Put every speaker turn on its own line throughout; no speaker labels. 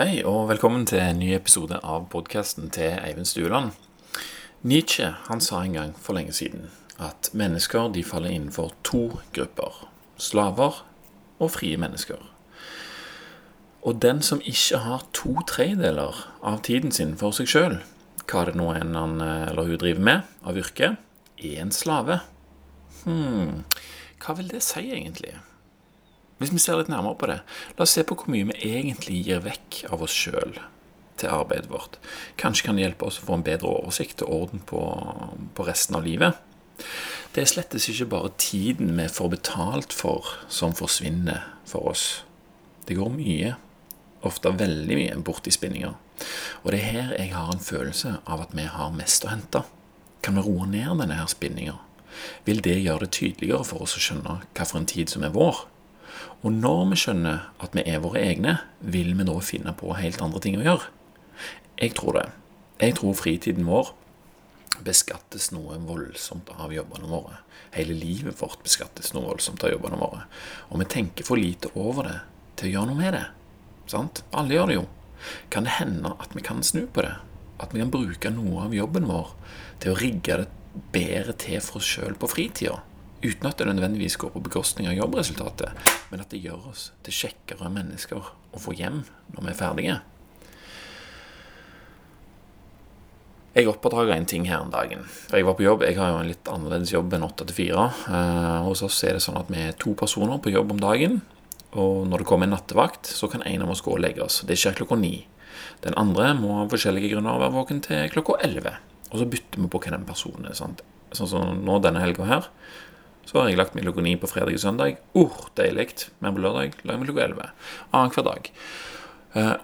Hei, og velkommen til en ny episode av podkasten til Eivind Stueland. Nietzsche han sa en gang for lenge siden at mennesker de faller innenfor to grupper. Slaver og frie mennesker. Og den som ikke har to tredjedeler av tiden sin for seg sjøl, hva det nå enn han eller hun driver med av yrke, er en slave. Hm, hva vil det si egentlig? Hvis vi ser litt nærmere på det, la oss se på hvor mye vi egentlig gir vekk av oss sjøl til arbeidet vårt. Kanskje kan det hjelpe oss å få en bedre oversikt og orden på, på resten av livet. Det er slettes ikke bare tiden vi får betalt for, som forsvinner for oss. Det går mye, ofte veldig mye, bort i spinninger. Og det er her jeg har en følelse av at vi har mest å hente. Kan vi roe ned denne her spinninga? Vil det gjøre det tydeligere for oss å skjønne hva for en tid som er vår? Og når vi skjønner at vi er våre egne, vil vi da finne på helt andre ting å gjøre. Jeg tror det. Jeg tror fritiden vår beskattes noe voldsomt av jobbene våre. Hele livet vårt beskattes noe voldsomt av jobbene våre. Og vi tenker for lite over det til å gjøre noe med det. Sant? Alle gjør det jo. Kan det hende at vi kan snu på det? At vi kan bruke noe av jobben vår til å rigge det bedre til for oss sjøl på fritida? Uten at det nødvendigvis går på bekostning av jobbresultatet, men at det gjør oss til kjekkere mennesker å få hjem når vi er ferdige. Jeg oppdaga en ting her om dagen. Jeg var på jobb, jeg har jo en litt annerledes jobb enn 8 til 4. Eh, hos oss er det sånn at vi er to personer på jobb om dagen. Og når det kommer en nattevakt, så kan en av oss gå og legge oss. Det skjer klokka ni. Den andre må av forskjellige grunner være våken til klokka elleve. Og så bytter vi på hva den personen er. Sant? Sånn som nå denne helga her, så har jeg lagt meg klokka ni på fredag og søndag. Uh, deilig. Men på lørdag lager jeg meg klokka elleve. Annenhver dag. Uh,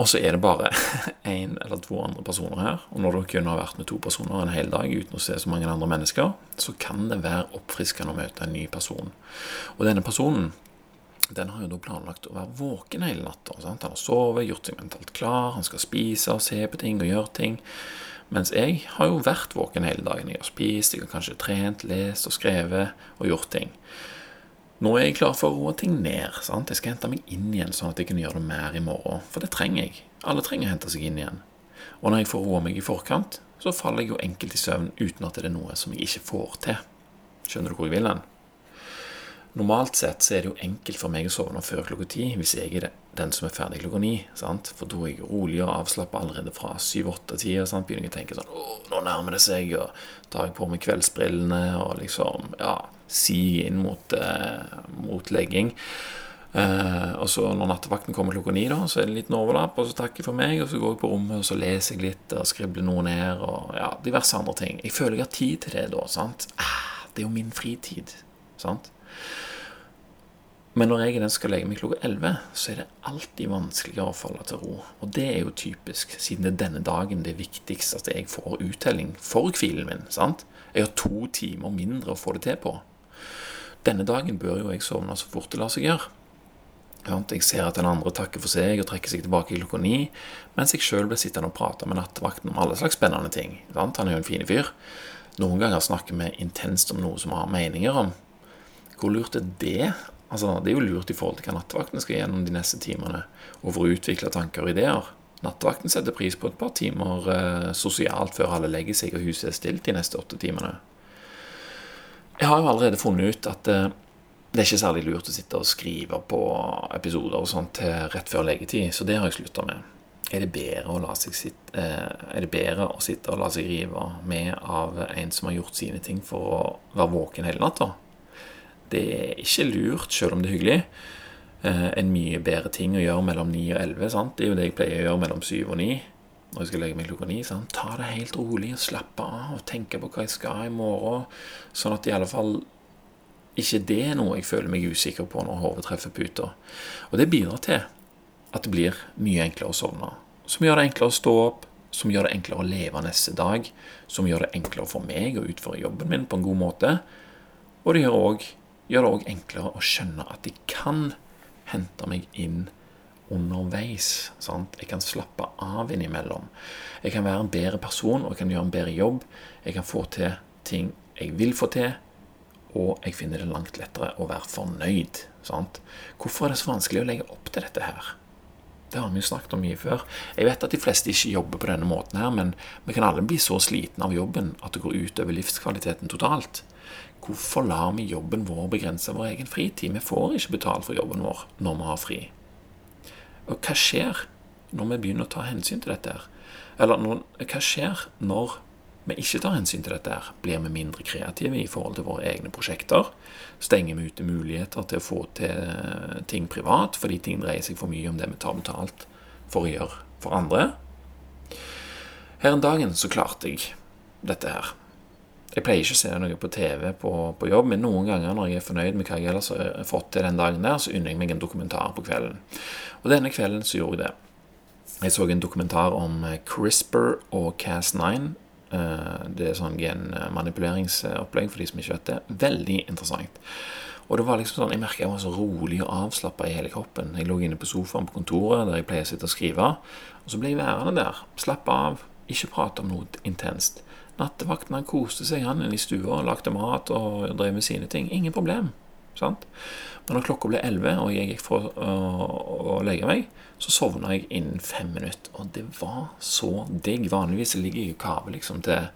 og så er det bare én eller to andre personer her. Og når dere kunne ha vært med to personer en hel dag uten å se så mange andre mennesker, så kan det være oppfriskende å møte en ny person. Og denne personen den har jo da planlagt å være våken hele natta. Han har sovet, gjort seg mentalt klar, han skal spise og se på ting og gjøre ting. Mens jeg har jo vært våken hele dagen. Jeg har spist, jeg har kanskje trent, lest og skrevet og gjort ting. Nå er jeg klar for å roe ting ned. sant? Jeg skal hente meg inn igjen, sånn at jeg kan gjøre det mer i morgen. For det trenger jeg. Alle trenger å hente seg inn igjen. Og når jeg får roa meg i forkant, så faller jeg jo enkelt i søvn uten at det er noe som jeg ikke får til. Skjønner du hvor jeg vil hen? Normalt sett så er det jo enkelt for meg å sovne før klokka ti hvis jeg er den som er ferdig klokka ni. Sant? For da er jeg rolig og avslappa allerede fra syv-åtte-tida. Begynner jeg å tenke sånn Å, nå nærmer det seg. Og tar jeg på meg kveldsbrillene og liksom ja, siger inn mot, eh, mot legging. Eh, og så når nattevakten kommer klokka ni, da, så er det en liten overlapp, og så takker jeg for meg, og så går jeg på rommet og så leser jeg litt og skribler noe ned, og ja, diverse andre ting. Jeg føler jeg har tid til det da. sant? Ah, det er jo min fritid. sant? Men når jeg den skal legge meg klokka 11, så er det alltid vanskeligere å falle til ro. Og det er jo typisk, siden det er denne dagen det er viktigst at jeg får uttelling for hvilen min. sant? Jeg har to timer mindre å få det til på. Denne dagen bør jo jeg sovne så fort det lar seg gjøre. Jeg ser at den andre takker for seg og trekker seg tilbake klokka ni, mens jeg sjøl blir sittende og prate med nattevakten om alle slags spennende ting. Han er jo en fin fyr. Noen ganger snakker vi intenst om noe som vi har meninger om. Hvor lurt er det? Altså, det er jo lurt i forhold til hva nattevakten skal gjennom de neste timene, og for å utvikle tanker og ideer. Nattevakten setter pris på et par timer eh, sosialt før alle legger seg og huset er stilt de neste åtte timene. Jeg har jo allerede funnet ut at eh, det er ikke særlig lurt å sitte og skrive på episoder og sånt rett før leggetid, så det har jeg slutta med. Er det, sitte, eh, er det bedre å sitte og la seg rive med av en som har gjort sine ting for å være våken hele natta? Det er ikke lurt, selv om det er hyggelig. Eh, en mye bedre ting å gjøre mellom 9 og 11. Sant? Det er jo det jeg pleier å gjøre mellom 7 og 9. Når jeg skal legge meg klokka 9. Sant? Ta det helt rolig og slappe av og tenke på hva jeg skal i morgen. Sånn at i alle fall ikke det er noe jeg føler meg usikker på når hodet treffer puta. Og det bidrar til at det blir mye enklere å sovne. Som gjør det enklere å stå opp, som gjør det enklere å leve neste dag, som gjør det enklere for meg å utføre jobben min på en god måte. Og det gjør òg gjør det òg enklere å skjønne at jeg kan hente meg inn underveis. Sant? Jeg kan slappe av innimellom. Jeg kan være en bedre person og jeg kan gjøre en bedre jobb. Jeg kan få til ting jeg vil få til, og jeg finner det langt lettere å være fornøyd. Sant? Hvorfor er det så vanskelig å legge opp til dette her? Det har vi jo snakket om mye før. Jeg vet at de fleste ikke jobber på denne måten her, men vi kan alle bli så slitne av jobben at det går ut over livskvaliteten totalt. Hvorfor lar vi jobben vår begrense vår egen fritid? Vi får ikke betalt for jobben vår når vi har fri. Og hva skjer når vi begynner å ta hensyn til dette? her? Eller hva skjer når vi ikke tar hensyn til dette? her? Blir vi mindre kreative i forhold til våre egne prosjekter? Stenger vi ute muligheter til å få til ting privat fordi ting dreier seg for mye om det vi tar betalt for å gjøre for andre? Her en dagen så klarte jeg dette her. Jeg pleier ikke å se noe på TV på, på, jobb, men noen ganger når jeg er fornøyd med hva jeg ellers har fått til den dagen der, så unner jeg meg en dokumentar på kvelden. Og denne kvelden så gjorde jeg det. Jeg så en dokumentar om CRISPR og Cas9. Eh, det er sånn genmanipuleringsopplegg for de som ikke vet det. Veldig interessant. Og det var liksom sånn, Jeg merka jeg var så rolig og avslappa i hele kroppen. Jeg lå inne på sofaen på kontoret der jeg pleier å sitte og skrive. Og så ble jeg værende der. Slappe av. Ikke prate om noe intenst. Nattevakten han koste seg han inne i stua og lagde mat og drev med sine ting. Ingen problem. sant? Men når klokka ble elleve og jeg gikk for å, å legge meg, så sovna jeg innen fem minutter. Og det var så digg. Vanligvis ligger jeg og kaver liksom til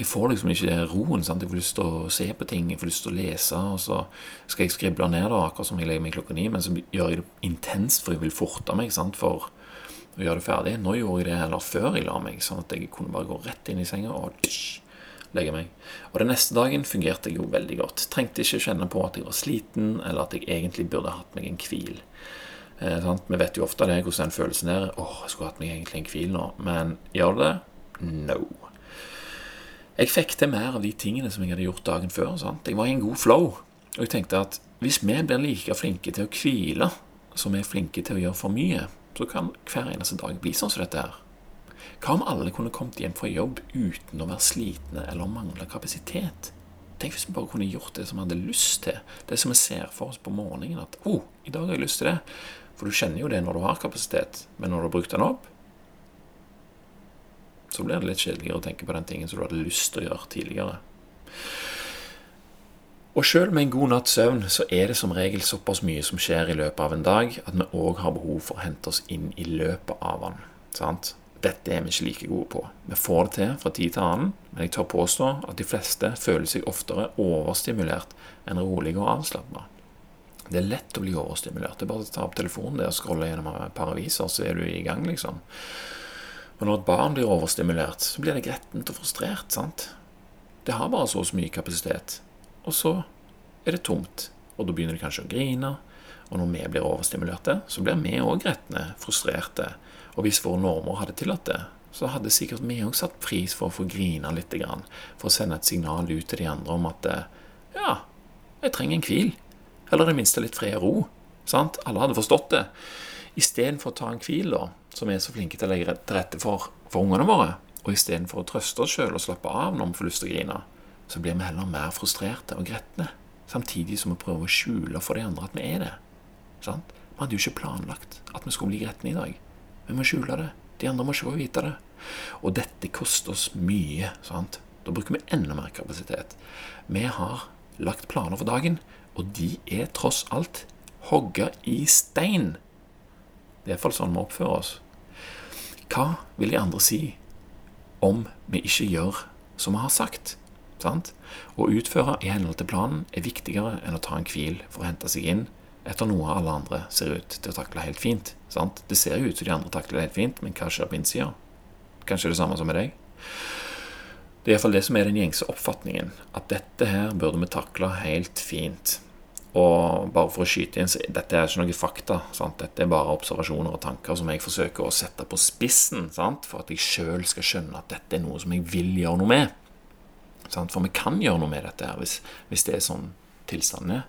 jeg får liksom ikke roen. sant? Jeg får lyst til å se på ting, jeg får lyst til å lese. Og så skal jeg skrible ned da, akkurat som jeg legger meg klokka ni. Men så gjør jeg det intenst, for jeg vil forte meg. sant? For og gjøre det ferdig. Nå gjorde jeg det heller før jeg la meg, sånn at jeg kunne bare gå rett inn i senga og tsh, legge meg. Og den neste dagen fungerte jeg jo veldig godt. Trengte ikke kjenne på at jeg var sliten, eller at jeg egentlig burde hatt meg en hvil. Eh, Vi vet jo ofte det, hvordan den følelsen er. 'Åh, jeg skulle hatt meg egentlig en hvil nå.' Men gjør det? No. Jeg fikk til mer av de tingene som jeg hadde gjort dagen før. Sant? Jeg var i en god flow. Og jeg tenkte at hvis vi blir like flinke til å hvile som vi er flinke til å gjøre for mye, så kan hver eneste dag bli sånn som dette her. Hva om alle kunne kommet hjem fra jobb uten å være slitne eller mangle kapasitet? Tenk hvis vi bare kunne gjort det som vi hadde lyst til, det som vi ser for oss på morgenen. At 'Å, oh, i dag har jeg lyst til det'. For du kjenner jo det når du har kapasitet, men når du har brukt den opp, så blir det litt kjedeligere å tenke på den tingen som du hadde lyst til å gjøre tidligere. Og sjøl med en god natts søvn så er det som regel såpass mye som skjer i løpet av en dag, at vi òg har behov for å hente oss inn i løpet av den. Sant? Dette er vi ikke like gode på. Vi får det til fra tid til annen, men jeg tør påstå at de fleste føler seg oftere overstimulert enn rolig og avslappa. Det er lett å bli overstimulert. Det er bare å ta opp telefonen og scrolle gjennom et par aviser, så er du i gang, liksom. Og når et barn blir overstimulert, så blir det grettent og frustrert. sant? Det har bare så så mye kapasitet. Og så er det tomt, og da begynner de kanskje å grine. Og når vi blir overstimulerte, så blir vi òg gretne, frustrerte. Og hvis våre normer hadde tillatt det, så hadde sikkert vi òg satt pris for å få grine litt, for å sende et signal ut til de andre om at ja, jeg trenger en hvil. Eller i det minste litt fred og ro. Sant? Alle hadde forstått det. Istedenfor å ta en hvil, da, som vi er så flinke til å legge til rette for for ungene våre, og istedenfor å trøste oss sjøl og slappe av når vi får lyst til å grine, så blir vi heller mer frustrerte og gretne, samtidig som vi prøver å skjule for de andre at vi er det. Sant? Vi hadde jo ikke planlagt at vi skulle bli gretne i dag. Vi må skjule det. De andre må ikke få vite det. Og dette koster oss mye. sant? Da bruker vi enda mer kapasitet. Vi har lagt planer for dagen, og de er tross alt hogga i stein. Det er iallfall sånn vi oppfører oss. Hva vil de andre si om vi ikke gjør som vi har sagt? Sant? Å utføre i henhold til planen er viktigere enn å ta en hvil for å hente seg inn etter noe alle andre ser ut til å takle helt fint. Sant? Det ser jo ut som de andre takler det helt fint, men hva skjer på innsida? Kanskje det samme som med deg? Det er iallfall det som er den gjengse oppfatningen, at dette her burde vi takle helt fint. Og bare for å skyte inn, dette er ikke noe fakta. Sant? Dette er bare observasjoner og tanker som jeg forsøker å sette på spissen sant? for at jeg sjøl skal skjønne at dette er noe som jeg vil gjøre noe med. For vi kan gjøre noe med dette her hvis, hvis det er sånn tilstanden er.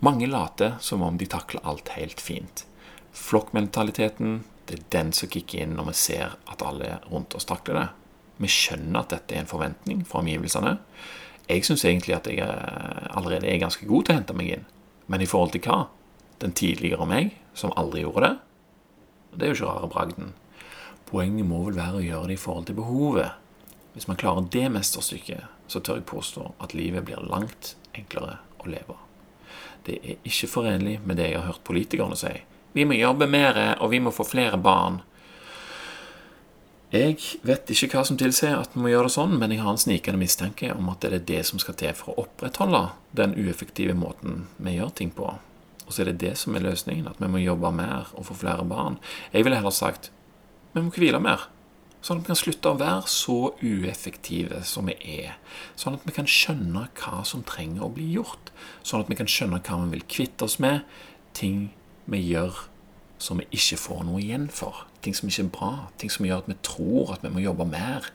Mange later som om de takler alt helt fint. Flokkmentaliteten det er den som kicker inn når vi ser at alle rundt oss takler det. Vi skjønner at dette er en forventning fra omgivelsene. Jeg syns egentlig at jeg allerede er ganske god til å hente meg inn. Men i forhold til hva? Den tidligere meg, som aldri gjorde det? Det er jo ikke rare bragden. Poenget må vel være å gjøre det i forhold til behovet. Hvis man klarer det mesterstykket, så tør jeg påstå at livet blir langt enklere å leve. Det er ikke forenlig med det jeg har hørt politikerne si. Vi må jobbe mer, og vi må få flere barn. Jeg vet ikke hva som tilsier at vi må gjøre det sånn, men jeg har en snikende mistanke om at det er det som skal til for å opprettholde den ueffektive måten vi gjør ting på. Og så er det det som er løsningen, at vi må jobbe mer og få flere barn. Jeg ville heller sagt vi må hvile mer. Sånn at vi kan slutte å være så ueffektive som vi er. Sånn at vi kan skjønne hva som trenger å bli gjort. Sånn at vi kan skjønne hva vi vil kvitte oss med. Ting vi gjør som vi ikke får noe igjen for. Ting som ikke er bra. Ting som gjør at vi tror at vi må jobbe mer.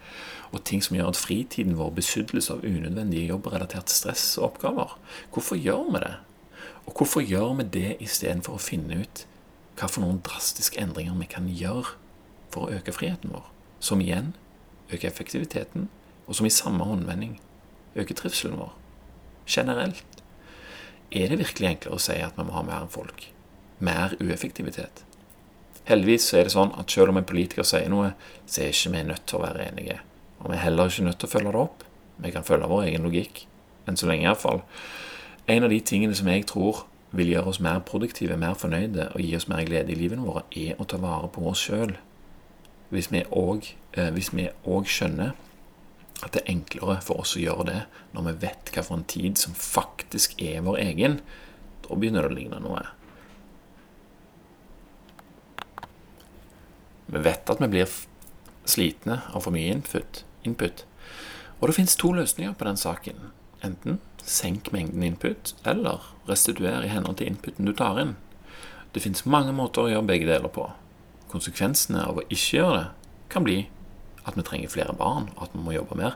Og ting som gjør at fritiden vår besudles av unødvendige jobbrelatert stress og oppgaver. Hvorfor gjør vi det? Og hvorfor gjør vi det istedenfor å finne ut hva for noen drastiske endringer vi kan gjøre for å øke friheten vår? Som igjen øker effektiviteten, og som i samme håndvending øker trivselen vår. Generelt er det virkelig enklere å si at vi må ha mer enn folk. Mer ueffektivitet. Heldigvis er det sånn at selv om en politiker sier noe, så er ikke vi nødt til å være enige. Og vi er heller ikke nødt til å følge det opp. Vi kan følge vår egen logikk. Enn så lenge, iallfall. En av de tingene som jeg tror vil gjøre oss mer produktive, mer fornøyde og gi oss mer glede i livene våre, er å ta vare på oss sjøl hvis vi òg eh, skjønner at det er enklere for oss å gjøre det når vi vet hva for en tid som faktisk er vår egen, da begynner det å ligne noe. Vi vet at vi blir slitne av for mye input, input. Og det fins to løsninger på den saken. Enten senk mengden input, eller restituer i henhold til inputen du tar inn. Det fins mange måter å gjøre begge deler på konsekvensene av å ikke gjøre det kan bli at vi trenger flere barn, og at vi må jobbe mer.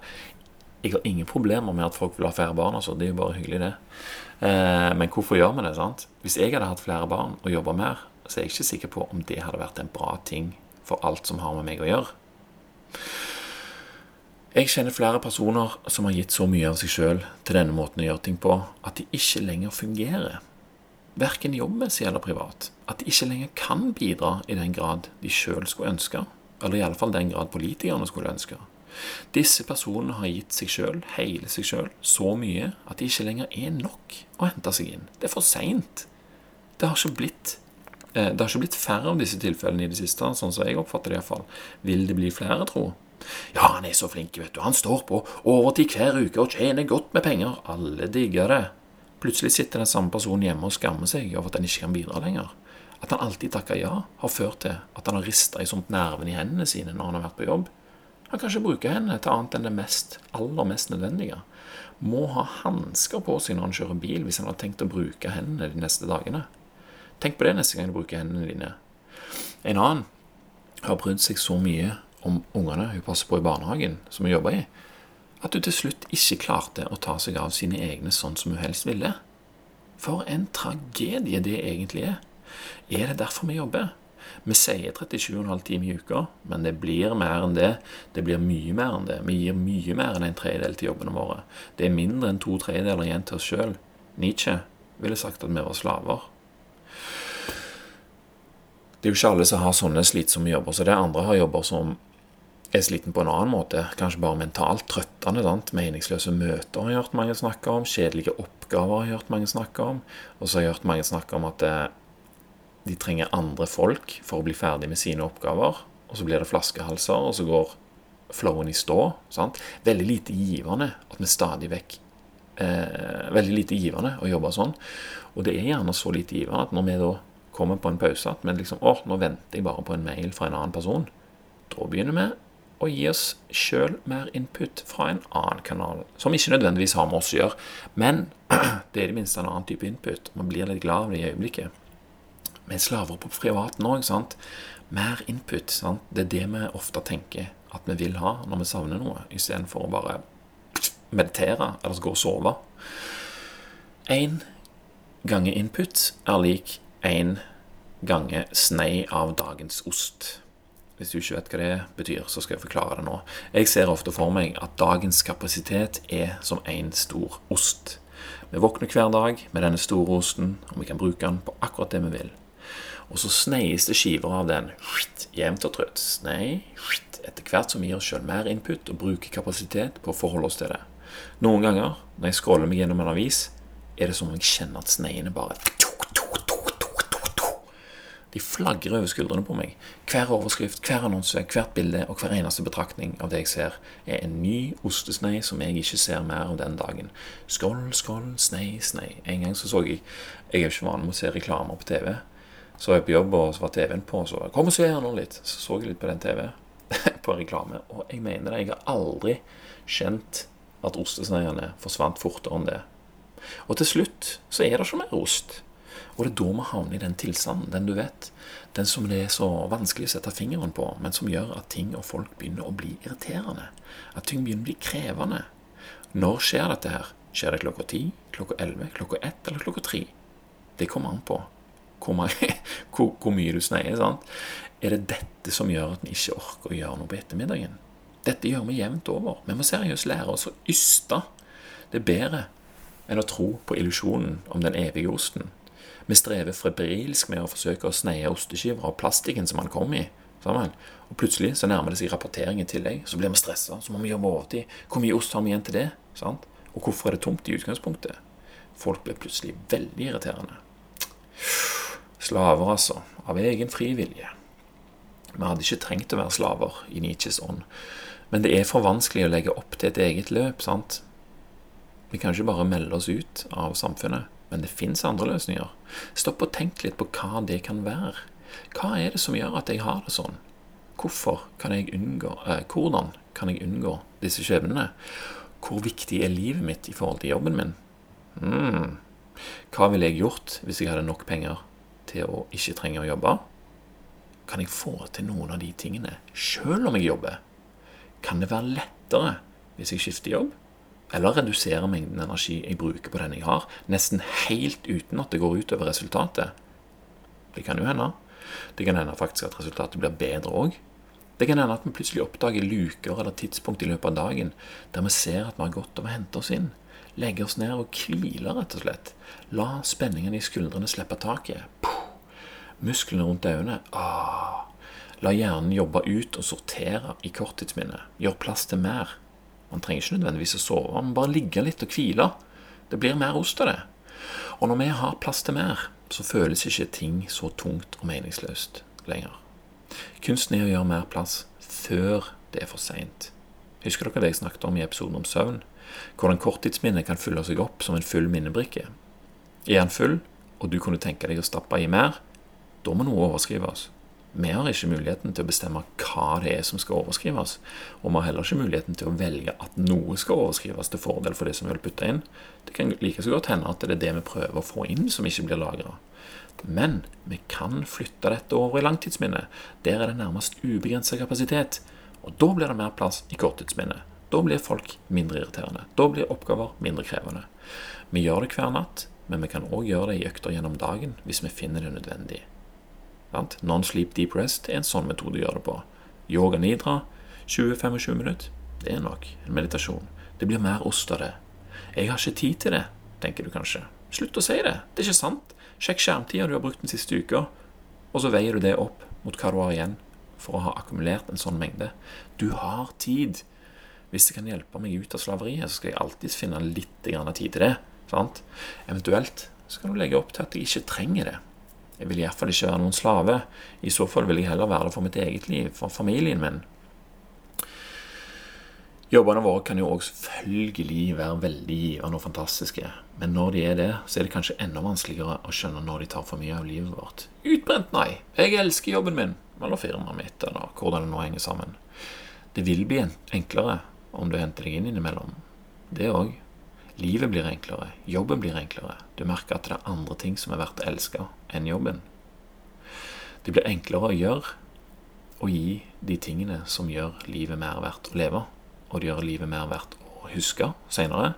Jeg har ingen problemer med at folk vil ha flere barn. Altså. Det er jo bare hyggelig, det. Eh, men hvorfor gjør vi det? sant? Hvis jeg hadde hatt flere barn og jobba mer, så er jeg ikke sikker på om det hadde vært en bra ting for alt som har med meg å gjøre. Jeg kjenner flere personer som har gitt så mye av seg sjøl til denne måten å gjøre ting på, at de ikke lenger fungerer verken jobbmessig eller privat, at de ikke lenger kan bidra i den grad de sjøl skulle ønske, eller i alle fall den grad politikerne skulle ønske. Disse personene har gitt seg sjøl, hele seg sjøl, så mye at de ikke lenger er nok å hente seg inn. Det er for seint. Det eh, det har ikke blitt færre av disse tilfellene i det siste, sånn som jeg oppfatter det iallfall. Vil det bli flere, tro? Ja, han er så flink, vet du. Han står på overtid hver uke og tjener godt med penger. Alle digger det. Plutselig sitter den samme personen hjemme og skammer seg over at han ikke kan bidra lenger. At han alltid takker ja, har ført til at han har rista i sånt nerven i hendene sine når han har vært på jobb. Han kan ikke bruke hendene til annet enn det mest, aller mest nødvendige. Må ha hansker på seg når han kjører bil, hvis han har tenkt å bruke hendene de neste dagene. Tenk på det neste gang du bruker hendene dine. En annen har brydd seg så mye om ungene hun passer på i barnehagen, som hun jobber i, at du til slutt ikke klarte å ta seg av sine egne sånn som hun helst ville. For en tragedie det egentlig er. Er det derfor vi jobber? Vi sier 37,5 timer i uka, men det blir mer enn det. Det blir mye mer enn det. Vi gir mye mer enn en tredjedel til jobbene våre. Det er mindre enn to tredjedeler igjen til oss sjøl. Nietzsche ville sagt at vi var slaver. Det er jo ikke alle som har sånne slitsomme jobber, så det andre har jobber som er sliten på en annen måte, kanskje bare mentalt trøttende. Sant? Meningsløse møter har jeg hørt mange snakke om, kjedelige oppgaver har jeg hørt mange snakke om. Og så har jeg hørt mange snakke om at eh, de trenger andre folk for å bli ferdig med sine oppgaver. Og så blir det flaskehalser, og så går flowen i stå. Sant? Veldig lite givende at vi stadig vekk eh, Veldig lite givende å jobbe sånn. Og det er gjerne så lite givende at når vi da kommer på en pause at vi liksom Å, nå venter jeg bare på en mail fra en annen person. Da begynner vi og gi oss sjøl mer input fra en annen kanal, som ikke nødvendigvis har med oss å gjøre. Men det er i det minste en annen type input. Man blir litt glad av det i øyeblikket. Vi er slaver på privaten òg. Mer input. Sant? Det er det vi ofte tenker at vi vil ha når vi savner noe, istedenfor å bare meditere eller gå og sove. Én gange input er lik én gange snei av dagens ost. Hvis du ikke vet hva det betyr, så skal jeg forklare det nå. Jeg ser ofte for meg at dagens kapasitet er som en stor ost. Vi våkner hver dag med denne store osten, og vi kan bruke den på akkurat det vi vil. Og så sneies det skiver av den jevnt og trutt. Snei, etter hvert som vi gir oss sjøl mer input og bruker kapasitet på å forholde oss til det. Noen ganger når jeg scroller meg gjennom en avis, er det som om jeg kjenner at sneiene bare De flagrer over skuldrene på meg. Hver overskrift, hver annonse, hvert bilde og hver eneste betraktning av det jeg ser, er en ny ostesnei som jeg ikke ser mer av den dagen. Skål, skål, snei, snei. En gang så så jeg Jeg er ikke vanlig med å se reklamer på TV. Så var jeg på jobb, og så var TV-en på, så kom og se her nå litt. Så så jeg litt på den TV, på reklame, og jeg mener det. Jeg har aldri kjent at ostesneiene forsvant fortere enn det. Og til slutt så er det ikke mer ost. Og det er da vi havner i den tilstanden, den du vet. Den som det er så vanskelig å sette fingeren på, men som gjør at ting og folk begynner å bli irriterende. At ting begynner å bli krevende. Når skjer dette her? Skjer det klokka ti, klokka elleve, klokka ett eller klokka tre? Det kommer an på hvor, mange, hvor, hvor mye du sneier. sant? Er det dette som gjør at vi ikke orker å gjøre noe på ettermiddagen? Dette gjør vi jevnt over. Vi må seriøst lære oss å yste. Det er bedre enn å tro på illusjonen om den evige osten. Vi strever febrilsk med å forsøke å sneie osteskiver av plastikken som han kom i. Sammen. Og plutselig så nærmer det seg rapportering i tillegg. Så blir vi stressa. Så må vi jobbe overtid. Hvor mye ost har vi igjen til det? Sant? Og hvorfor er det tomt i utgangspunktet? Folk blir plutselig veldig irriterende. Slaver, altså. Av egen frivillige. Vi hadde ikke trengt å være slaver i Nietzsches ånd. Men det er for vanskelig å legge opp til et eget løp. sant? Vi kan ikke bare melde oss ut av samfunnet. Men det fins andre løsninger. Stopp og tenk litt på hva det kan være. Hva er det som gjør at jeg har det sånn? Hvorfor kan jeg unngå, eh, hvordan kan jeg unngå disse skjebnene? Hvor viktig er livet mitt i forhold til jobben min? Mm. Hva ville jeg gjort hvis jeg hadde nok penger til å ikke trenge å jobbe? Kan jeg få til noen av de tingene sjøl om jeg jobber? Kan det være lettere hvis jeg skifter jobb? Eller redusere mengden energi jeg bruker på den jeg har, nesten helt uten at det går utover resultatet. Det kan jo hende. Det kan hende faktisk at resultatet blir bedre òg. Det kan hende at vi plutselig oppdager luker eller tidspunkt i løpet av dagen der vi ser at vi har gått av å hente oss inn. Legge oss ned og hvile, rett og slett. La spenningen i skuldrene slippe taket. Puh. Musklene rundt øynene. Ah. La hjernen jobbe ut og sortere i korttidsminnet. Gjør plass til mer. Man trenger ikke nødvendigvis å sove, man bare ligge litt og hvile. Det blir mer ost av det. Og når vi har plass til mer, så føles ikke ting så tungt og meningsløst lenger. Kunsten er å gjøre mer plass før det er for seint. Husker dere det jeg snakket om i episoden om søvn? Hvordan korttidsminnet kan fylle seg opp som en full minnebrikke. Er den full, og du kunne tenke deg å stappe i mer, da må noe overskrives. Vi har ikke muligheten til å bestemme hva det er som skal overskrives. Og vi har heller ikke muligheten til å velge at noe skal overskrives til fordel for det som vi vil putte inn. Det kan like så godt hende at det er det vi prøver å få inn, som ikke blir lagra. Men vi kan flytte dette over i langtidsminnet. Der er det nærmest ubegrensa kapasitet. Og da blir det mer plass i korttidsminnet. Da blir folk mindre irriterende. Da blir oppgaver mindre krevende. Vi gjør det hver natt, men vi kan òg gjøre det i økter gjennom dagen hvis vi finner det nødvendig. Non-sleep deep rest er en sånn metode å gjøre det på. Yoga nidra 20-25 minutter. Det er nok en meditasjon. Det blir mer ost av det. Jeg har ikke tid til det, tenker du kanskje. Slutt å si det. Det er ikke sant. Sjekk skjermtida du har brukt den siste uka, og så veier du det opp mot hva du har igjen for å ha akkumulert en sånn mengde. Du har tid. Hvis det kan hjelpe meg ut av slaveriet, så skal jeg alltids finne litt tid til det. Sant? Eventuelt så kan du legge opp til at jeg ikke trenger det. Jeg vil iallfall ikke være noen slave. I så fall vil jeg heller være det for mitt eget liv, for familien min. Jobbene våre kan jo òg selvfølgelig være veldig givende og fantastiske, men når de er det, så er det kanskje enda vanskeligere å skjønne når de tar for mye av livet vårt. Utbrent, nei. Jeg elsker jobben min. Eller firmaet mitt, eller hvordan det nå henger sammen. Det vil bli enklere om du henter deg inn innimellom. Det òg. Livet blir enklere, jobben blir enklere. Du merker at det er andre ting som er verdt å elske enn jobben. Det blir enklere å gjøre og gi de tingene som gjør livet mer verdt å leve, og det gjør livet mer verdt å huske senere.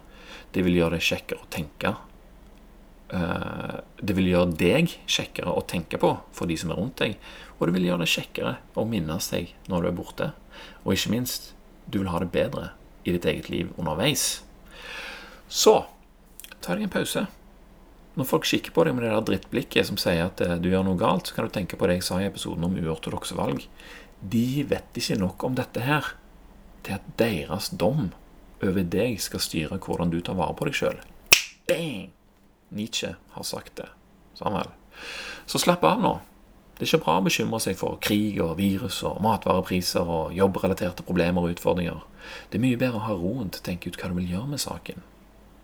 Det vil gjøre det kjekkere å tenke. Eh, det vil gjøre deg kjekkere å tenke på for de som er rundt deg, og det vil gjøre det kjekkere å minnes deg når du er borte. Og ikke minst, du vil ha det bedre i ditt eget liv underveis. Så ta deg en pause. Når folk kikker på deg med det der drittblikket som sier at eh, du gjør noe galt, så kan du tenke på det jeg sa i episoden om uortodokse valg. De vet ikke nok om dette her til at deres dom over deg skal styre hvordan du tar vare på deg sjøl. Nietzsche har sagt det. Samuel. Så slapp av nå. Det er ikke bra å bekymre seg for krig og virus og matvarepriser og jobbrelaterte problemer og utfordringer. Det er mye bedre å ha roen til å tenke ut hva du vil gjøre med saken.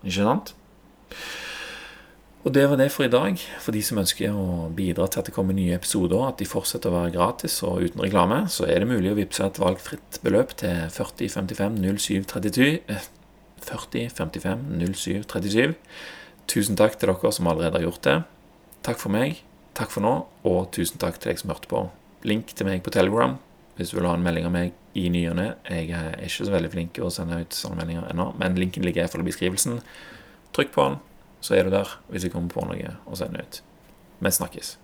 Ikke sant? Og det var det for i dag. For de som ønsker å bidra til at det kommer nye episoder, at de fortsetter å være gratis og uten reklame, så er det mulig å vippse et valgfritt beløp til 4055 0732 40 55 07 37. Tusen takk til dere som allerede har gjort det. Takk for meg. Takk for nå, og tusen takk til deg som hørte på. Link til meg på Telegram hvis du vil ha en melding av meg i ny og ne. Jeg er ikke så veldig flink å sende ut sånne meldinger ennå, men linken ligger iallfall i beskrivelsen. Trykk på den, så er du der hvis jeg kommer på noe å sende ut. Vi snakkes.